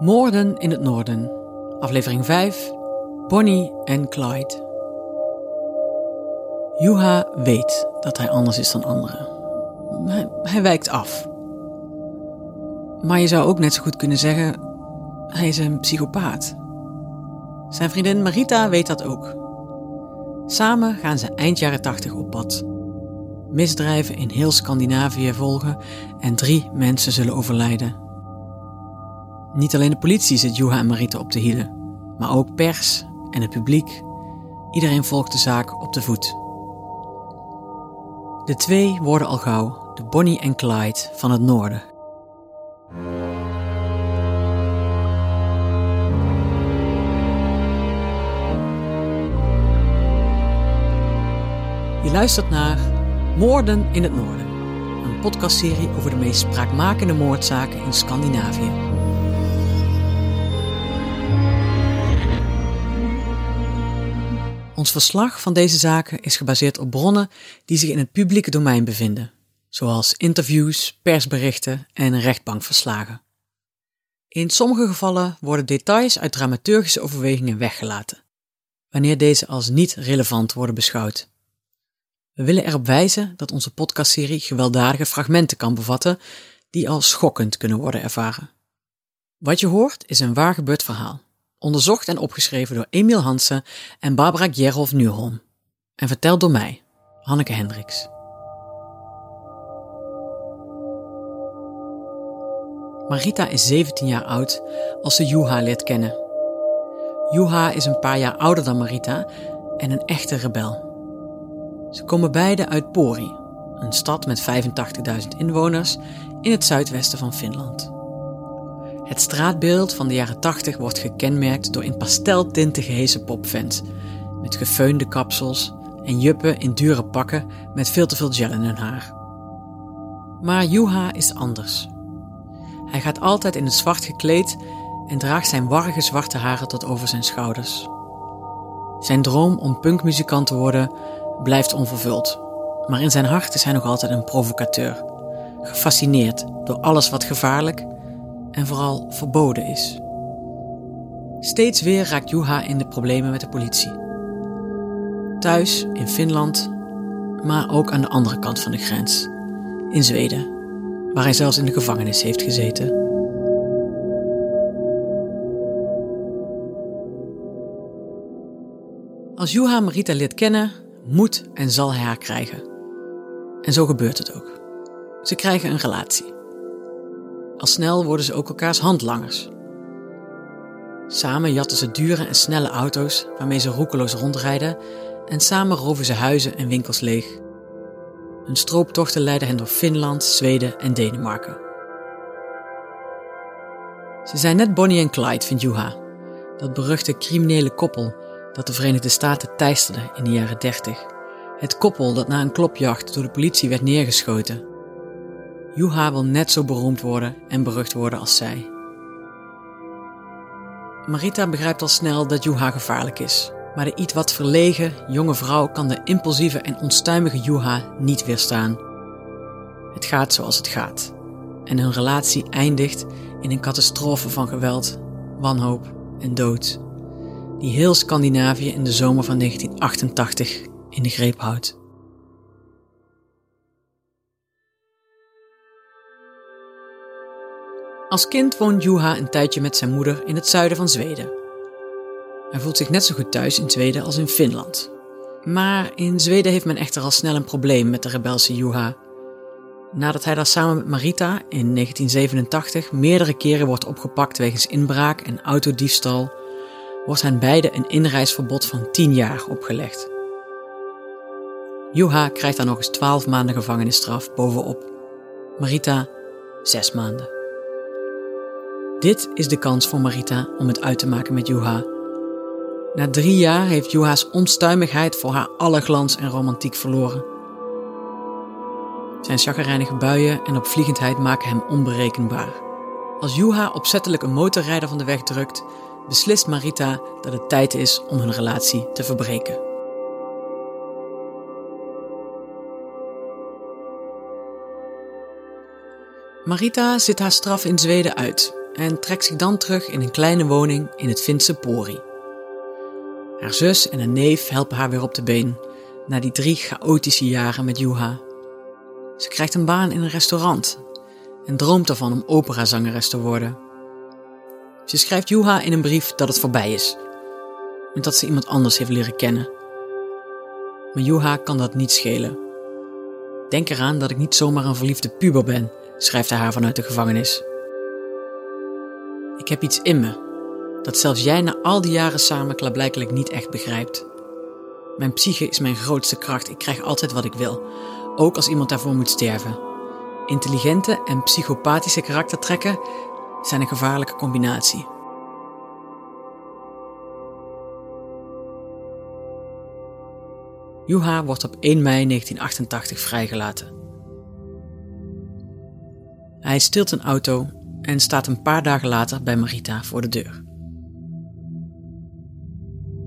Moorden in het Noorden, aflevering 5, Bonnie en Clyde. Juha weet dat hij anders is dan anderen. Hij, hij wijkt af. Maar je zou ook net zo goed kunnen zeggen, hij is een psychopaat. Zijn vriendin Marita weet dat ook. Samen gaan ze eind jaren 80 op pad. Misdrijven in heel Scandinavië volgen en drie mensen zullen overlijden. Niet alleen de politie zit Juha en Marita op de hielen, maar ook pers en het publiek. Iedereen volgt de zaak op de voet. De twee worden al gauw de Bonnie en Clyde van het noorden. Je luistert naar Moorden in het Noorden, een podcastserie over de meest spraakmakende moordzaken in Scandinavië. Ons verslag van deze zaken is gebaseerd op bronnen die zich in het publieke domein bevinden, zoals interviews, persberichten en rechtbankverslagen. In sommige gevallen worden details uit dramaturgische overwegingen weggelaten, wanneer deze als niet relevant worden beschouwd. We willen erop wijzen dat onze podcastserie gewelddadige fragmenten kan bevatten die als schokkend kunnen worden ervaren. Wat je hoort is een waar gebeurd verhaal onderzocht en opgeschreven door Emiel Hansen en Barbara Gjerhoff Nieuwholm. En verteld door mij, Hanneke Hendricks. Marita is 17 jaar oud als ze Juha leert kennen. Juha is een paar jaar ouder dan Marita en een echte rebel. Ze komen beide uit Pori, een stad met 85.000 inwoners in het zuidwesten van Finland. Het straatbeeld van de jaren 80 wordt gekenmerkt door in pasteltinten gehesen popfans, met gefeunde kapsels en juppen in dure pakken met veel te veel gel in hun haar. Maar Juha is anders. Hij gaat altijd in het zwart gekleed en draagt zijn warrige zwarte haren tot over zijn schouders. Zijn droom om punkmuzikant te worden blijft onvervuld, maar in zijn hart is hij nog altijd een provocateur, gefascineerd door alles wat gevaarlijk en vooral verboden is. Steeds weer raakt Juha in de problemen met de politie. Thuis, in Finland, maar ook aan de andere kant van de grens, in Zweden, waar hij zelfs in de gevangenis heeft gezeten. Als Juha Marita leert kennen, moet en zal hij haar krijgen. En zo gebeurt het ook. Ze krijgen een relatie. Al snel worden ze ook elkaars handlangers. Samen jatten ze dure en snelle auto's waarmee ze roekeloos rondrijden en samen roven ze huizen en winkels leeg. Hun strooptochten leiden hen door Finland, Zweden en Denemarken. Ze zijn net Bonnie en Clyde, vindt Juha, dat beruchte criminele koppel dat de Verenigde Staten teisterde in de jaren 30. Het koppel dat na een klopjacht door de politie werd neergeschoten Juha wil net zo beroemd worden en berucht worden als zij. Marita begrijpt al snel dat Juha gevaarlijk is, maar de iets wat verlegen jonge vrouw kan de impulsieve en onstuimige Juha niet weerstaan. Het gaat zoals het gaat en hun relatie eindigt in een catastrofe van geweld, wanhoop en dood, die heel Scandinavië in de zomer van 1988 in de greep houdt. Als kind woont Juha een tijdje met zijn moeder in het zuiden van Zweden. Hij voelt zich net zo goed thuis in Zweden als in Finland. Maar in Zweden heeft men echter al snel een probleem met de rebelse Juha. Nadat hij daar samen met Marita in 1987 meerdere keren wordt opgepakt wegens inbraak en autodiefstal, wordt hen beiden een inreisverbod van 10 jaar opgelegd. Juha krijgt daar nog eens 12 maanden gevangenisstraf bovenop. Marita 6 maanden. Dit is de kans voor Marita om het uit te maken met Juha. Na drie jaar heeft Juha's onstuimigheid voor haar alle glans en romantiek verloren. Zijn chagrijnige buien en opvliegendheid maken hem onberekenbaar. Als Juha opzettelijk een motorrijder van de weg drukt, beslist Marita dat het tijd is om hun relatie te verbreken. Marita zit haar straf in Zweden uit en trekt zich dan terug in een kleine woning in het Finse Pori. Haar zus en een neef helpen haar weer op de been na die drie chaotische jaren met Juha. Ze krijgt een baan in een restaurant en droomt ervan om operazangeres te worden. Ze schrijft Juha in een brief dat het voorbij is en dat ze iemand anders heeft leren kennen. Maar Juha kan dat niet schelen. Denk eraan dat ik niet zomaar een verliefde puber ben, schrijft hij haar vanuit de gevangenis. Ik heb iets in me dat zelfs jij na al die jaren samen klaarblijkelijk niet echt begrijpt. Mijn psyche is mijn grootste kracht. Ik krijg altijd wat ik wil, ook als iemand daarvoor moet sterven. Intelligente en psychopathische karaktertrekken zijn een gevaarlijke combinatie. Juha wordt op 1 mei 1988 vrijgelaten. Hij stilt een auto en staat een paar dagen later bij Marita voor de deur.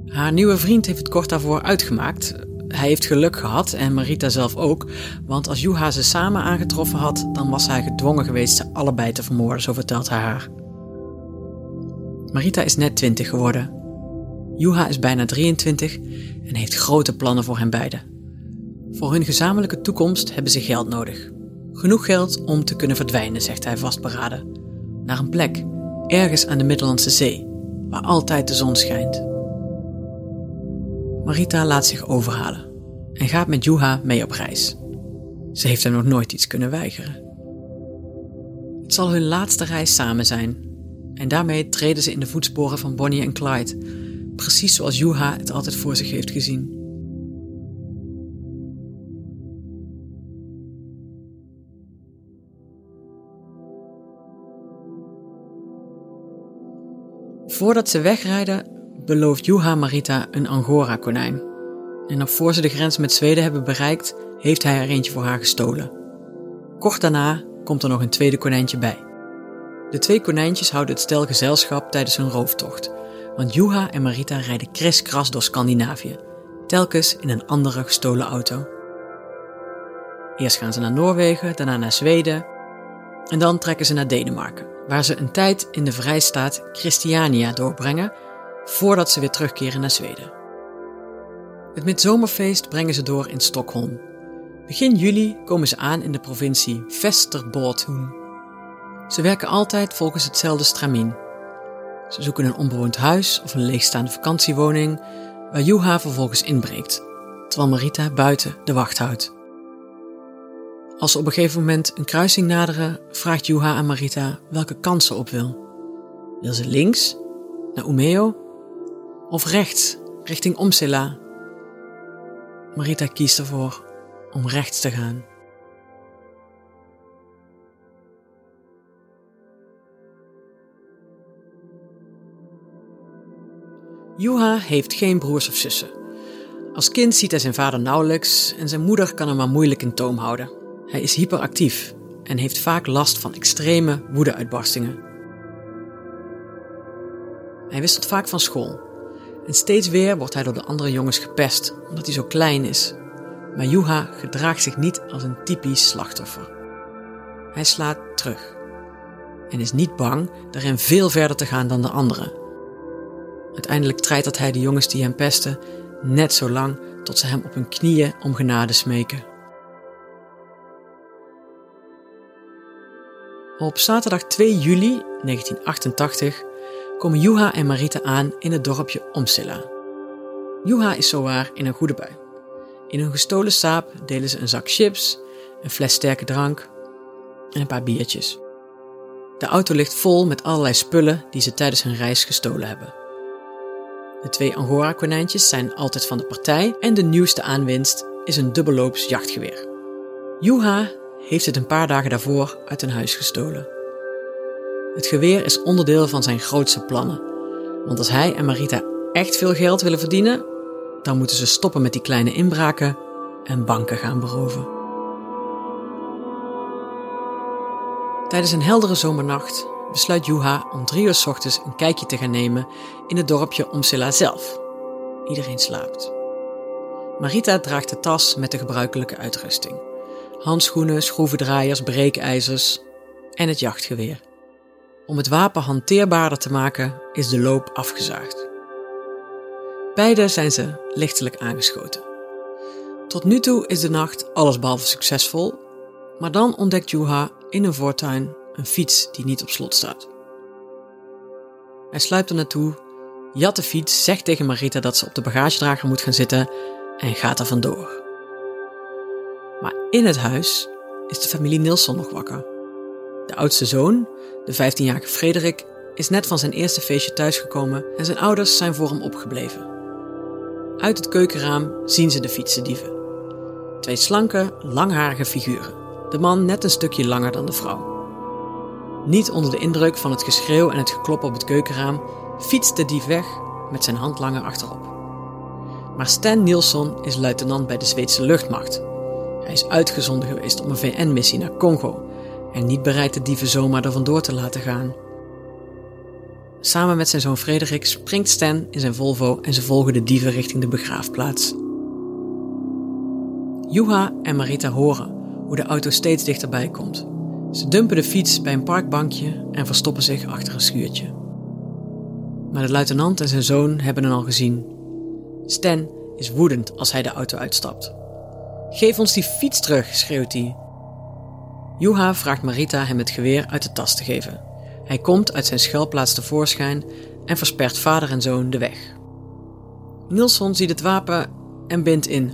Haar nieuwe vriend heeft het kort daarvoor uitgemaakt. Hij heeft geluk gehad en Marita zelf ook, want als Juha ze samen aangetroffen had, dan was hij gedwongen geweest ze allebei te vermoorden, zo vertelt hij haar. Marita is net 20 geworden. Juha is bijna 23 en heeft grote plannen voor hen beiden. Voor hun gezamenlijke toekomst hebben ze geld nodig. Genoeg geld om te kunnen verdwijnen, zegt hij vastberaden. Naar een plek, ergens aan de Middellandse Zee, waar altijd de zon schijnt. Marita laat zich overhalen en gaat met Juha mee op reis. Ze heeft hem nog nooit iets kunnen weigeren. Het zal hun laatste reis samen zijn en daarmee treden ze in de voetsporen van Bonnie en Clyde, precies zoals Juha het altijd voor zich heeft gezien. Voordat ze wegrijden, belooft Juha Marita een Angora-konijn. En nog voor ze de grens met Zweden hebben bereikt, heeft hij er eentje voor haar gestolen. Kort daarna komt er nog een tweede konijntje bij. De twee konijntjes houden het stel gezelschap tijdens hun rooftocht, want Juha en Marita rijden kriskras door Scandinavië, telkens in een andere gestolen auto. Eerst gaan ze naar Noorwegen, daarna naar Zweden en dan trekken ze naar Denemarken, waar ze een tijd in de vrijstaat Christiania doorbrengen voordat ze weer terugkeren naar Zweden. Het midzomerfeest brengen ze door in Stockholm. Begin juli komen ze aan in de provincie Västerbotten. Ze werken altijd volgens hetzelfde stramien. Ze zoeken een onbewoond huis of een leegstaande vakantiewoning waar Juha vervolgens inbreekt, terwijl Marita buiten de wacht houdt. Als ze op een gegeven moment een kruising naderen, vraagt Juha aan Marita welke kant ze op wil. Wil ze links, naar Umeo of rechts, richting Omsela. Marita kiest ervoor om rechts te gaan. Juha heeft geen broers of zussen. Als kind ziet hij zijn vader nauwelijks en zijn moeder kan hem maar moeilijk in toom houden. Hij is hyperactief en heeft vaak last van extreme woedeuitbarstingen. Hij wisselt vaak van school en steeds weer wordt hij door de andere jongens gepest, omdat hij zo klein is. Maar Juha gedraagt zich niet als een typisch slachtoffer. Hij slaat terug en is niet bang daarin veel verder te gaan dan de anderen. Uiteindelijk treitert hij de jongens die hem pesten net zo lang tot ze hem op hun knieën om genade smeken. Op zaterdag 2 juli 1988 komen Juha en Marita aan in het dorpje Omsilla. Juha is zowaar in een goede bui. In hun gestolen saap delen ze een zak chips, een fles sterke drank en een paar biertjes. De auto ligt vol met allerlei spullen die ze tijdens hun reis gestolen hebben. De twee Angora-konijntjes zijn altijd van de partij en de nieuwste aanwinst is een dubbelloops jachtgeweer. Juha heeft het een paar dagen daarvoor uit een huis gestolen. Het geweer is onderdeel van zijn grootste plannen. Want als hij en Marita echt veel geld willen verdienen, dan moeten ze stoppen met die kleine inbraken en banken gaan beroven. Tijdens een heldere zomernacht besluit Juha om drie uur s ochtends een kijkje te gaan nemen in het dorpje Omsila zelf. Iedereen slaapt. Marita draagt de tas met de gebruikelijke uitrusting: handschoenen, schroevendraaiers, breekijzers en het jachtgeweer. Om het wapen hanteerbaarder te maken is de loop afgezaagd. Beide zijn ze lichtelijk aangeschoten. Tot nu toe is de nacht allesbehalve succesvol, maar dan ontdekt Juha in een voortuin een fiets die niet op slot staat. Hij sluipt er naartoe, jat de fiets, zegt tegen Marita dat ze op de bagagedrager moet gaan zitten en gaat er vandoor. In het huis is de familie Nilsson nog wakker. De oudste zoon, de 15-jarige Frederik, is net van zijn eerste feestje thuisgekomen en zijn ouders zijn voor hem opgebleven. Uit het keukenraam zien ze de fietsendieven. Twee slanke, langharige figuren. De man net een stukje langer dan de vrouw. Niet onder de indruk van het geschreeuw en het geklop op het keukenraam fietst de dief weg met zijn handlanger achterop. Maar Stan Nielsen is luitenant bij de Zweedse luchtmacht. Hij is uitgezonden geweest om een VN-missie naar Congo en niet bereid de dieven zomaar er vandoor te laten gaan. Samen met zijn zoon Frederik springt Stan in zijn Volvo en ze volgen de dieven richting de begraafplaats. Juha en Marita horen hoe de auto steeds dichterbij komt. Ze dumpen de fiets bij een parkbankje en verstoppen zich achter een schuurtje. Maar de luitenant en zijn zoon hebben hen al gezien. Stan is woedend als hij de auto uitstapt. Geef ons die fiets terug, schreeuwt hij. Juha vraagt Marita hem het geweer uit de tas te geven. Hij komt uit zijn schuilplaats tevoorschijn en verspert vader en zoon de weg. Nilsson ziet het wapen en bindt in.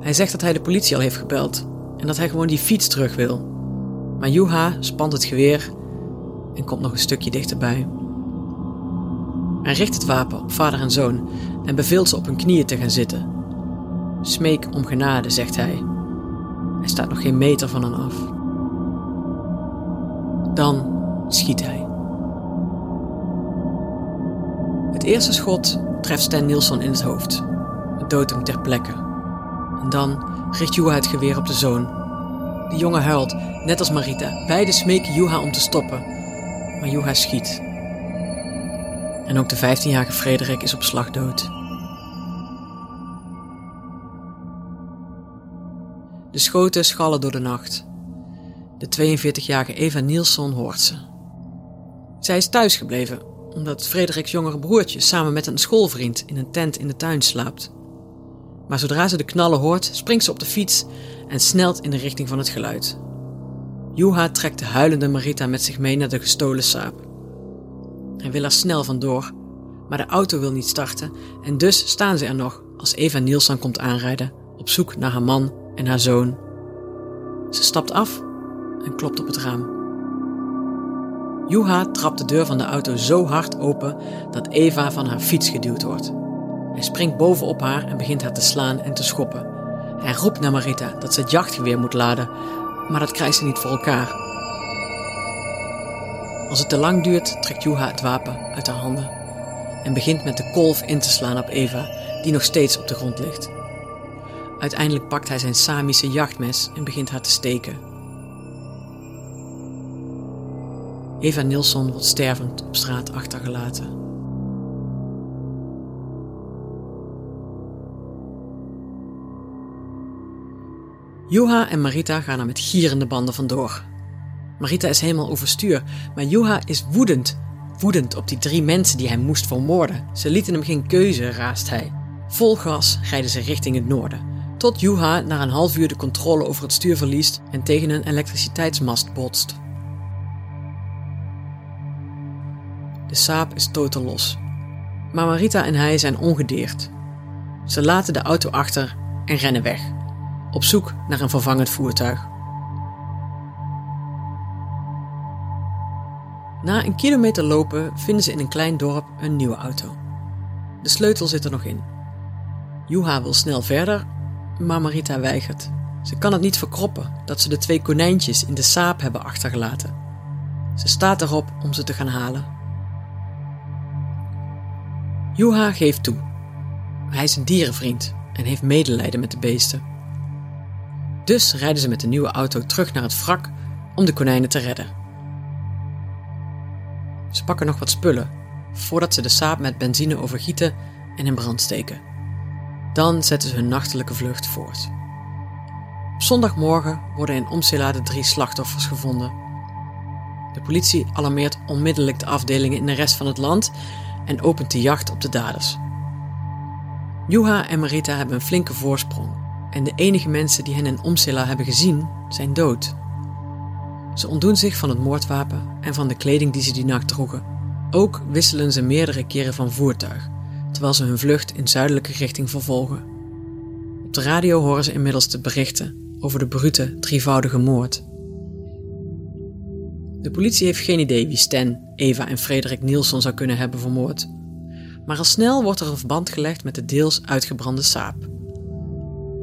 Hij zegt dat hij de politie al heeft gebeld en dat hij gewoon die fiets terug wil. Maar Juha spant het geweer en komt nog een stukje dichterbij. Hij richt het wapen op vader en zoon en beveelt ze op hun knieën te gaan zitten. Smeek om genade, zegt hij. Hij staat nog geen meter van hen af. Dan schiet hij. Het eerste schot treft Stan Nielsen in het hoofd. Het doodt hem ter plekke. En dan richt Juha het geweer op de zoon. De jongen huilt, net als Marita. Beiden smeken Juha om te stoppen. Maar Juha schiet. En ook de 15-jarige Frederik is op slag dood. De schoten schallen door de nacht. De 42-jarige Eva Nielsen hoort ze. Zij is thuisgebleven omdat Frederiks jongere broertje samen met een schoolvriend in een tent in de tuin slaapt. Maar zodra ze de knallen hoort, springt ze op de fiets en snelt in de richting van het geluid. Juha trekt de huilende Marita met zich mee naar de gestolen saap. Hij wil er snel vandoor, maar de auto wil niet starten en dus staan ze er nog als Eva Nielsen komt aanrijden op zoek naar haar man en haar zoon. Ze stapt af en klopt op het raam. Juha trapt de deur van de auto zo hard open dat Eva van haar fiets geduwd wordt. Hij springt bovenop haar en begint haar te slaan en te schoppen. Hij roept naar Marita dat ze het jachtgeweer moet laden, maar dat krijgt ze niet voor elkaar. Als het te lang duurt, trekt Juha het wapen uit haar handen en begint met de kolf in te slaan op Eva, die nog steeds op de grond ligt. Uiteindelijk pakt hij zijn Samische jachtmes en begint haar te steken. Eva Nilsson wordt stervend op straat achtergelaten. Juha en Marita gaan er met gierende banden vandoor. Marita is helemaal overstuur, maar Juha is woedend. Woedend op die drie mensen die hij moest vermoorden. Ze lieten hem geen keuze, raast hij. Vol gas rijden ze richting het noorden. Tot Juha na een half uur de controle over het stuur verliest en tegen een elektriciteitsmast botst. De saap is totaal los. Maar Marita en hij zijn ongedeerd. Ze laten de auto achter en rennen weg, op zoek naar een vervangend voertuig. Na een kilometer lopen vinden ze in een klein dorp een nieuwe auto. De sleutel zit er nog in. Juha wil snel verder, maar Marita weigert. Ze kan het niet verkroppen dat ze de twee konijntjes in de saap hebben achtergelaten. Ze staat erop om ze te gaan halen. Juha geeft toe. Hij is een dierenvriend en heeft medelijden met de beesten. Dus rijden ze met de nieuwe auto terug naar het wrak om de konijnen te redden. Ze pakken nog wat spullen voordat ze de saap met benzine overgieten en in brand steken. Dan zetten ze hun nachtelijke vlucht voort. Zondagmorgen worden in Omsela de drie slachtoffers gevonden. De politie alarmeert onmiddellijk de afdelingen in de rest van het land en opent de jacht op de daders. Juha en Marita hebben een flinke voorsprong en de enige mensen die hen in Omsela hebben gezien zijn dood. Ze ontdoen zich van het moordwapen en van de kleding die ze die nacht droegen. Ook wisselen ze meerdere keren van voertuig, terwijl ze hun vlucht in zuidelijke richting vervolgen. Op de radio horen ze inmiddels de berichten over de brute, drievoudige moord. De politie heeft geen idee wie Stan, Eva en Frederik Nielsen zou kunnen hebben vermoord. Maar al snel wordt er een verband gelegd met de deels uitgebrande saap.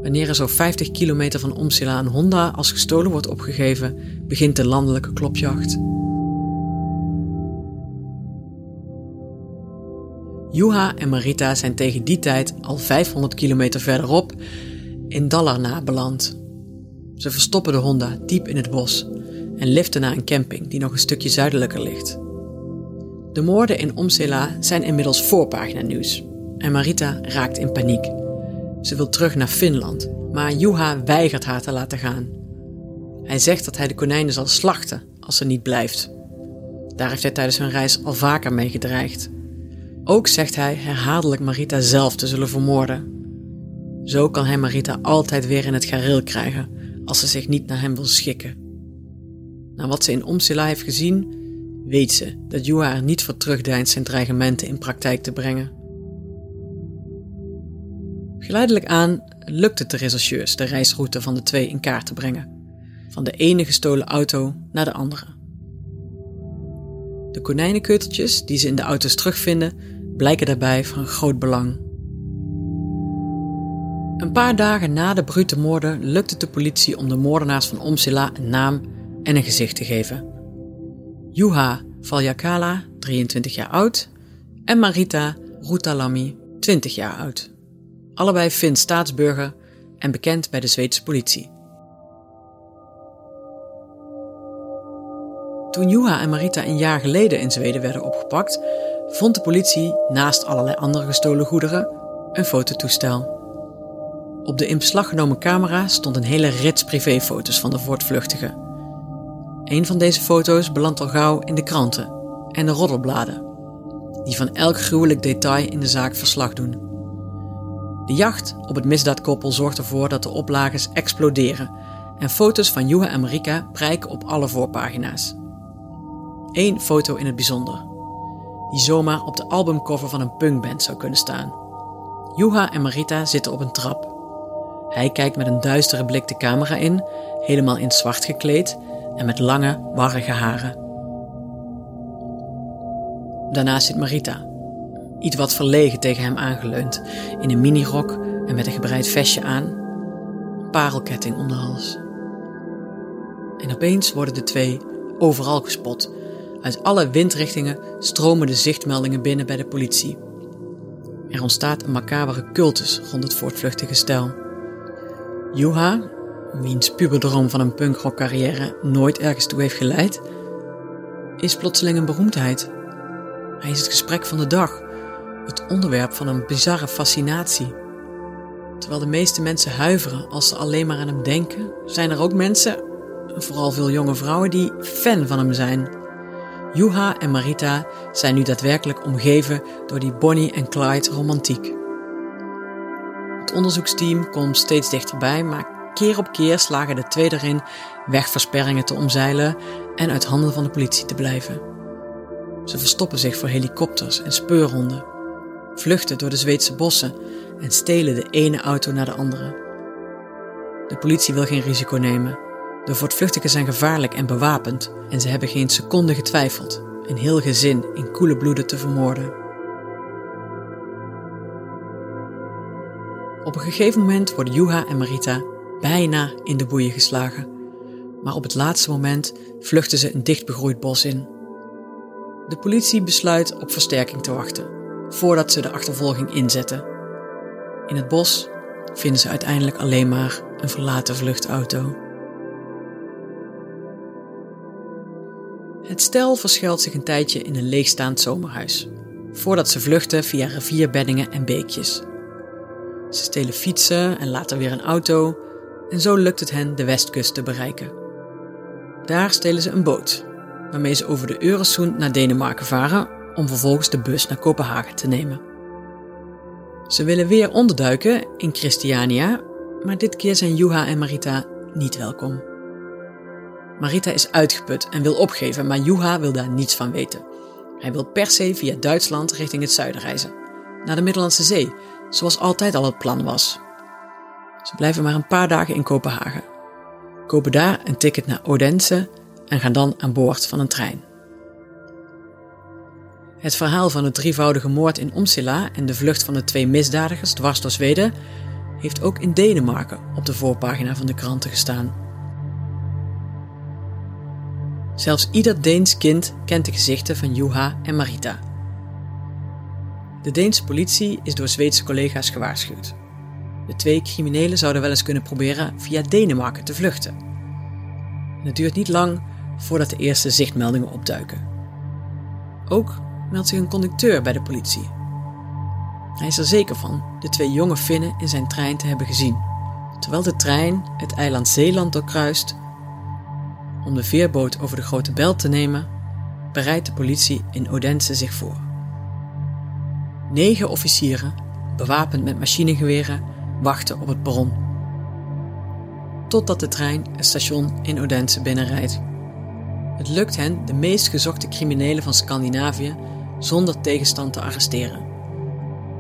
Wanneer er zo 50 kilometer van Omsila een Honda als gestolen wordt opgegeven, begint de landelijke klopjacht. Juha en Marita zijn tegen die tijd al 500 kilometer verderop in Dalarna beland. Ze verstoppen de Honda diep in het bos en liften naar een camping die nog een stukje zuidelijker ligt. De moorden in Omsela zijn inmiddels voorpagina nieuws en Marita raakt in paniek. Ze wil terug naar Finland, maar Juha weigert haar te laten gaan. Hij zegt dat hij de konijnen zal slachten als ze niet blijft. Daar heeft hij tijdens hun reis al vaker mee gedreigd. Ook zegt hij herhaaldelijk Marita zelf te zullen vermoorden. Zo kan hij Marita altijd weer in het gareel krijgen als ze zich niet naar hem wil schikken. Na wat ze in Omsila heeft gezien, weet ze dat Juha er niet voor terugdeinst zijn dreigementen in praktijk te brengen. Geleidelijk aan lukt het de rechercheurs de reisroute van de twee in kaart te brengen, van de ene gestolen auto naar de andere. De konijnenkeuteltjes die ze in de auto's terugvinden, blijken daarbij van groot belang. Een paar dagen na de brute moorden lukt het de politie om de moordenaars van Omsila een naam en een gezicht te geven. Juha Valjakala, 23 jaar oud, en Marita Rutalami, 20 jaar oud. Allebei Fins staatsburger en bekend bij de Zweedse politie. Toen Juha en Marita een jaar geleden in Zweden werden opgepakt, vond de politie naast allerlei andere gestolen goederen een fototoestel. Op de in beslag genomen camera stond een hele rits privéfoto's van de voortvluchtigen. Een van deze foto's belandt al gauw in de kranten en de roddelbladen, die van elk gruwelijk detail in de zaak verslag doen. De jacht op het misdaadkoppel zorgt ervoor dat de oplages exploderen en foto's van Juha en Marika prijken op alle voorpagina's. Eén foto in het bijzonder, die zomaar op de albumcover van een punkband zou kunnen staan. Juha en Marita zitten op een trap. Hij kijkt met een duistere blik de camera in, helemaal in zwart gekleed en met lange, warrige haren. Daarnaast zit Marita, iets wat verlegen tegen hem aangeleund, in een minirok en met een gebreid vestje aan, parelketting om de hals. En opeens worden de twee overal gespot. Uit alle windrichtingen stromen de zichtmeldingen binnen bij de politie. Er ontstaat een macabere cultus rond het voortvluchtige stel. Juha, wiens puberdroom van een punkrockcarrière nooit ergens toe heeft geleid, is plotseling een beroemdheid. Hij is het gesprek van de dag, het onderwerp van een bizarre fascinatie. Terwijl de meeste mensen huiveren als ze alleen maar aan hem denken, zijn er ook mensen, vooral veel jonge vrouwen, die fan van hem zijn. Juha en Marita zijn nu daadwerkelijk omgeven door die Bonnie en Clyde romantiek. Het onderzoeksteam komt steeds dichterbij, maar keer op keer slagen de twee erin wegversperringen te omzeilen en uit handen van de politie te blijven. Ze verstoppen zich voor helikopters en speurhonden, vluchten door de Zweedse bossen en stelen de ene auto naar de andere. De politie wil geen risico nemen. De voortvluchtigen zijn gevaarlijk en bewapend en ze hebben geen seconde getwijfeld een heel gezin in koele bloeden te vermoorden. Op een gegeven moment worden Juha en Marita bijna in de boeien geslagen. maar op het laatste moment vluchten ze een dichtbegroeid bos in. De politie besluit op versterking te wachten, voordat ze de achtervolging inzetten. In het bos vinden ze uiteindelijk alleen maar een verlaten vluchtauto. Het stel verschuilt zich een tijdje in een leegstaand zomerhuis, voordat ze vluchten via rivierbeddingen en beekjes. Ze stelen fietsen en later weer een auto en zo lukt het hen de westkust te bereiken. Daar stelen ze een boot, waarmee ze over de Øresund naar Denemarken varen om vervolgens de bus naar Kopenhagen te nemen. Ze willen weer onderduiken in Christiania, maar dit keer zijn Juha en Marita niet welkom. Marita is uitgeput en wil opgeven, maar Juha wil daar niets van weten. Hij wil per se via Duitsland richting het zuiden reizen, naar de Middellandse Zee, zoals altijd al het plan was. Ze blijven maar een paar dagen in Kopenhagen, kopen daar een ticket naar Odense en gaan dan aan boord van een trein. Het verhaal van het drievoudige moord in Omsila en de vlucht van de twee misdadigers dwars door Zweden heeft ook in Denemarken op de voorpagina van de kranten gestaan. Zelfs ieder Deens kind kent de gezichten van Juha en Marita. De Deense politie is door Zweedse collega's gewaarschuwd. De twee criminelen zouden wel eens kunnen proberen via Denemarken te vluchten. het duurt niet lang voordat de eerste zichtmeldingen opduiken. Ook meldt zich een conducteur bij de politie. Hij is er zeker van de twee jonge Finnen in zijn trein te hebben gezien, terwijl de trein het eiland Zeeland doorkruist om de veerboot over de Grote Belt te nemen, bereidt de politie in Odense zich voor. Negen officieren, bewapend met machinegeweren, wachten op het perron. Totdat de trein het station in Odense binnenrijdt. Het lukt hen de meest gezochte criminelen van Scandinavië zonder tegenstand te arresteren.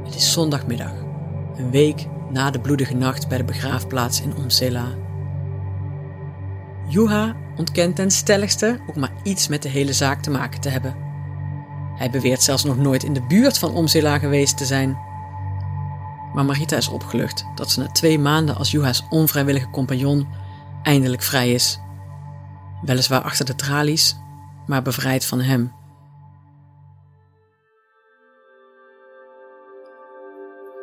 Het is zondagmiddag, een week na de bloedige nacht bij de begraafplaats in Omsela. Juha ontkent ten stelligste ook maar iets met de hele zaak te maken te hebben. Hij beweert zelfs nog nooit in de buurt van Omsela geweest te zijn. Maar Marita is opgelucht dat ze na twee maanden als Juha's onvrijwillige compagnon eindelijk vrij is. Weliswaar achter de tralies, maar bevrijd van hem.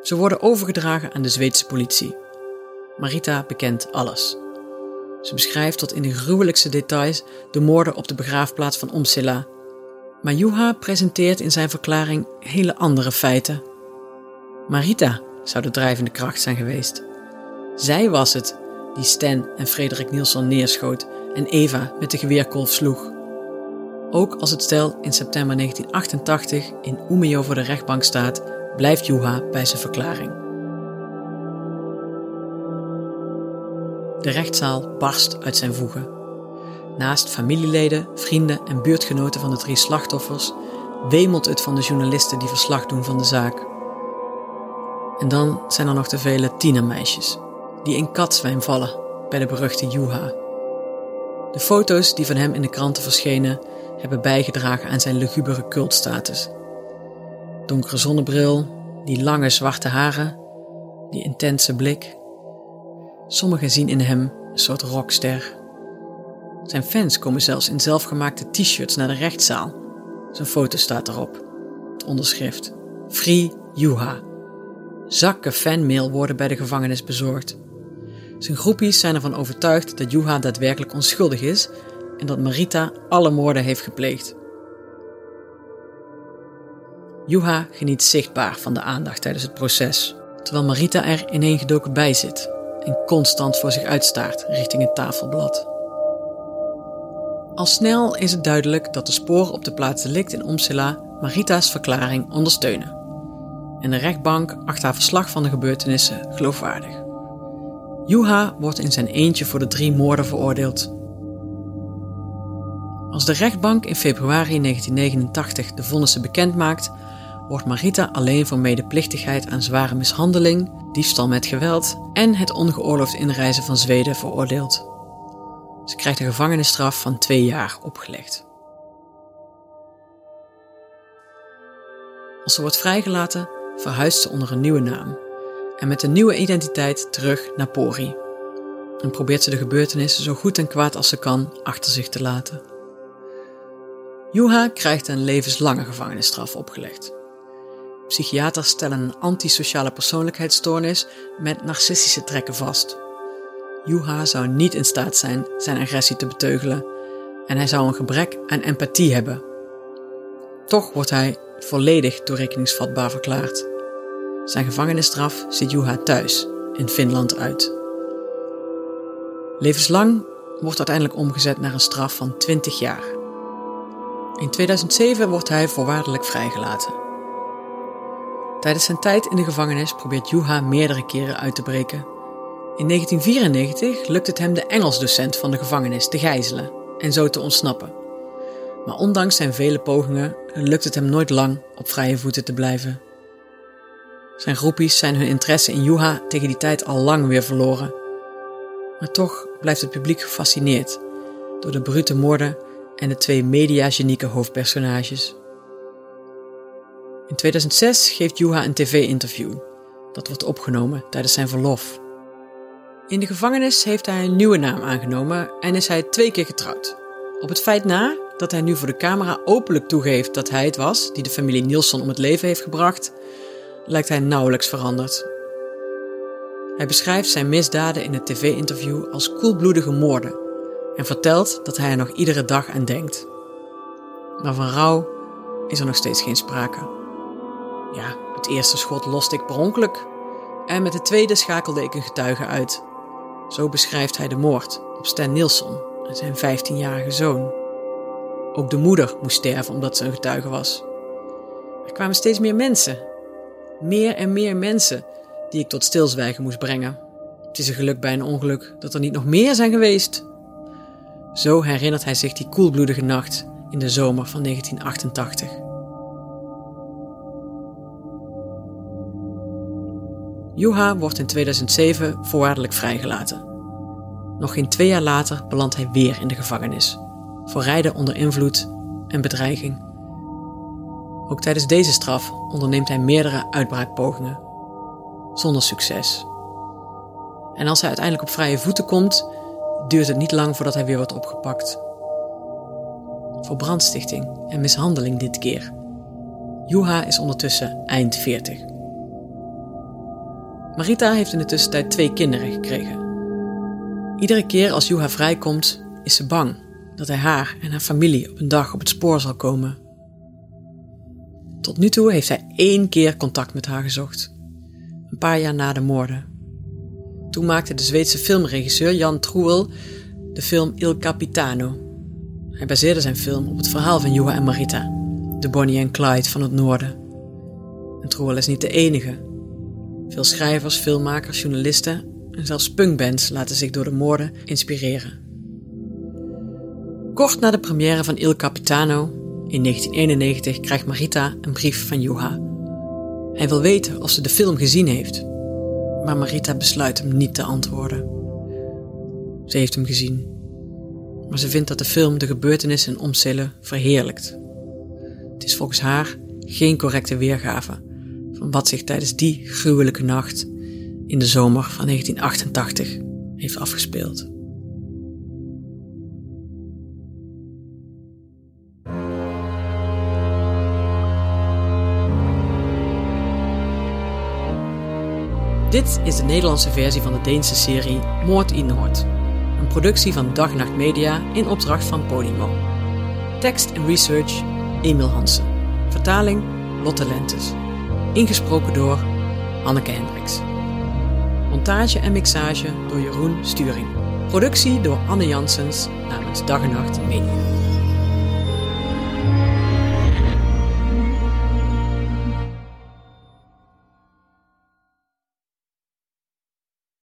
Ze worden overgedragen aan de Zweedse politie. Marita bekent alles. Ze beschrijft tot in de gruwelijkste details de moorden op de begraafplaats van Omsilla. Maar Juha presenteert in zijn verklaring hele andere feiten. Marita zou de drijvende kracht zijn geweest. Zij was het die Stan en Frederik Nielsen neerschoot en Eva met de geweerkolf sloeg. Ook als het stel in september 1988 in Umeå voor de rechtbank staat, blijft Juha bij zijn verklaring. De rechtszaal barst uit zijn voegen. Naast familieleden, vrienden en buurtgenoten van de drie slachtoffers wemelt het van de journalisten die verslag doen van de zaak. En dan zijn er nog de vele tienermeisjes die in katzwijn vallen bij de beruchte Juha. De foto's die van hem in de kranten verschenen hebben bijgedragen aan zijn lugubere cultstatus. Donkere zonnebril, die lange zwarte haren, die intense blik, Sommigen zien in hem een soort rockster. Zijn fans komen zelfs in zelfgemaakte t-shirts naar de rechtszaal. Zijn foto staat erop. Het onderschrift: Free Juha. Zakken fanmail worden bij de gevangenis bezorgd. Zijn groepies zijn ervan overtuigd dat Juha daadwerkelijk onschuldig is en dat Marita alle moorden heeft gepleegd. Juha geniet zichtbaar van de aandacht tijdens het proces, terwijl Marita er ineengedoken bij zit en constant voor zich uitstaart richting het tafelblad. Al snel is het duidelijk dat de sporen op de plaats delict in Omsila Marita's verklaring ondersteunen. En de rechtbank acht haar verslag van de gebeurtenissen geloofwaardig. Juha wordt in zijn eentje voor de drie moorden veroordeeld. Als de rechtbank in februari 1989 de vonnissen bekend maakt, wordt Marita alleen voor medeplichtigheid aan zware mishandeling, diefstal met geweld en het ongeoorloofd inreizen van Zweden veroordeeld. Ze krijgt een gevangenisstraf van twee jaar opgelegd. Als ze wordt vrijgelaten, verhuist ze onder een nieuwe naam en met een nieuwe identiteit terug naar Pori. en probeert ze de gebeurtenissen zo goed en kwaad als ze kan achter zich te laten. Juha krijgt een levenslange gevangenisstraf opgelegd. Psychiaters stellen een antisociale persoonlijkheidsstoornis met narcistische trekken vast. Juha zou niet in staat zijn zijn agressie te beteugelen en hij zou een gebrek aan empathie hebben. Toch wordt hij volledig toerekeningsvatbaar verklaard. Zijn gevangenisstraf ziet Juha thuis, in Finland, uit. Levenslang wordt uiteindelijk omgezet naar een straf van 20 jaar. In 2007 wordt hij voorwaardelijk vrijgelaten. Tijdens zijn tijd in de gevangenis probeert Juha meerdere keren uit te breken. In 1994 lukt het hem de Engelsdocent van de gevangenis te gijzelen en zo te ontsnappen. Maar ondanks zijn vele pogingen lukt het hem nooit lang op vrije voeten te blijven. Zijn groepies zijn hun interesse in Juha tegen die tijd al lang weer verloren. Maar toch blijft het publiek gefascineerd door de brute moorden en de twee mediagenieke hoofdpersonages. In 2006 geeft Juha een tv-interview. Dat wordt opgenomen tijdens zijn verlof. In de gevangenis heeft hij een nieuwe naam aangenomen en is hij twee keer getrouwd. Op het feit na dat hij nu voor de camera openlijk toegeeft dat hij het was die de familie Nielsen om het leven heeft gebracht, lijkt hij nauwelijks veranderd. Hij beschrijft zijn misdaden in het tv-interview als koelbloedige moorden en vertelt dat hij er nog iedere dag aan denkt. Maar van rouw is er nog steeds geen sprake. Ja, het eerste schot loste ik per en met het tweede schakelde ik een getuige uit. Zo beschrijft hij de moord op Stan Nilsson en zijn 15-jarige zoon. Ook de moeder moest sterven omdat ze een getuige was. Er kwamen steeds meer mensen. Meer en meer mensen die ik tot stilzwijgen moest brengen. Het is een geluk bij een ongeluk dat er niet nog meer zijn geweest. Zo herinnert hij zich die koelbloedige nacht in de zomer van 1988. Juha wordt in 2007 voorwaardelijk vrijgelaten. Nog geen twee jaar later belandt hij weer in de gevangenis. Voor rijden onder invloed en bedreiging. Ook tijdens deze straf onderneemt hij meerdere uitbraakpogingen. Zonder succes. En als hij uiteindelijk op vrije voeten komt, duurt het niet lang voordat hij weer wordt opgepakt. Voor brandstichting en mishandeling dit keer. Juha is ondertussen eind 40. Marita heeft in de tussentijd twee kinderen gekregen. Iedere keer als Juha vrijkomt, is ze bang dat hij haar en haar familie op een dag op het spoor zal komen. Tot nu toe heeft hij één keer contact met haar gezocht. Een paar jaar na de moorden. Toen maakte de Zweedse filmregisseur Jan Troel de film Il Capitano. Hij baseerde zijn film op het verhaal van Juha en Marita, de Bonnie en Clyde van het noorden. En Troel is niet de enige. Veel schrijvers, filmmakers, journalisten en zelfs punkbands laten zich door de moorden inspireren. Kort na de première van Il Capitano in 1991 krijgt Marita een brief van Juha. Hij wil weten of ze de film gezien heeft, maar Marita besluit hem niet te antwoorden. Ze heeft hem gezien, maar ze vindt dat de film de gebeurtenissen in Omsille verheerlijkt. Het is volgens haar geen correcte weergave wat zich tijdens die gruwelijke nacht in de zomer van 1988 heeft afgespeeld. Dit is de Nederlandse versie van de Deense serie Moord in Noord. Een productie van Dag Nacht Media in opdracht van Podimo. Tekst en research Emil Hansen. Vertaling Lotte Lentes. Ingesproken door Anneke Hendricks. Montage en mixage door Jeroen Sturing. Productie door Anne Janssens namens Dag en Nacht Media.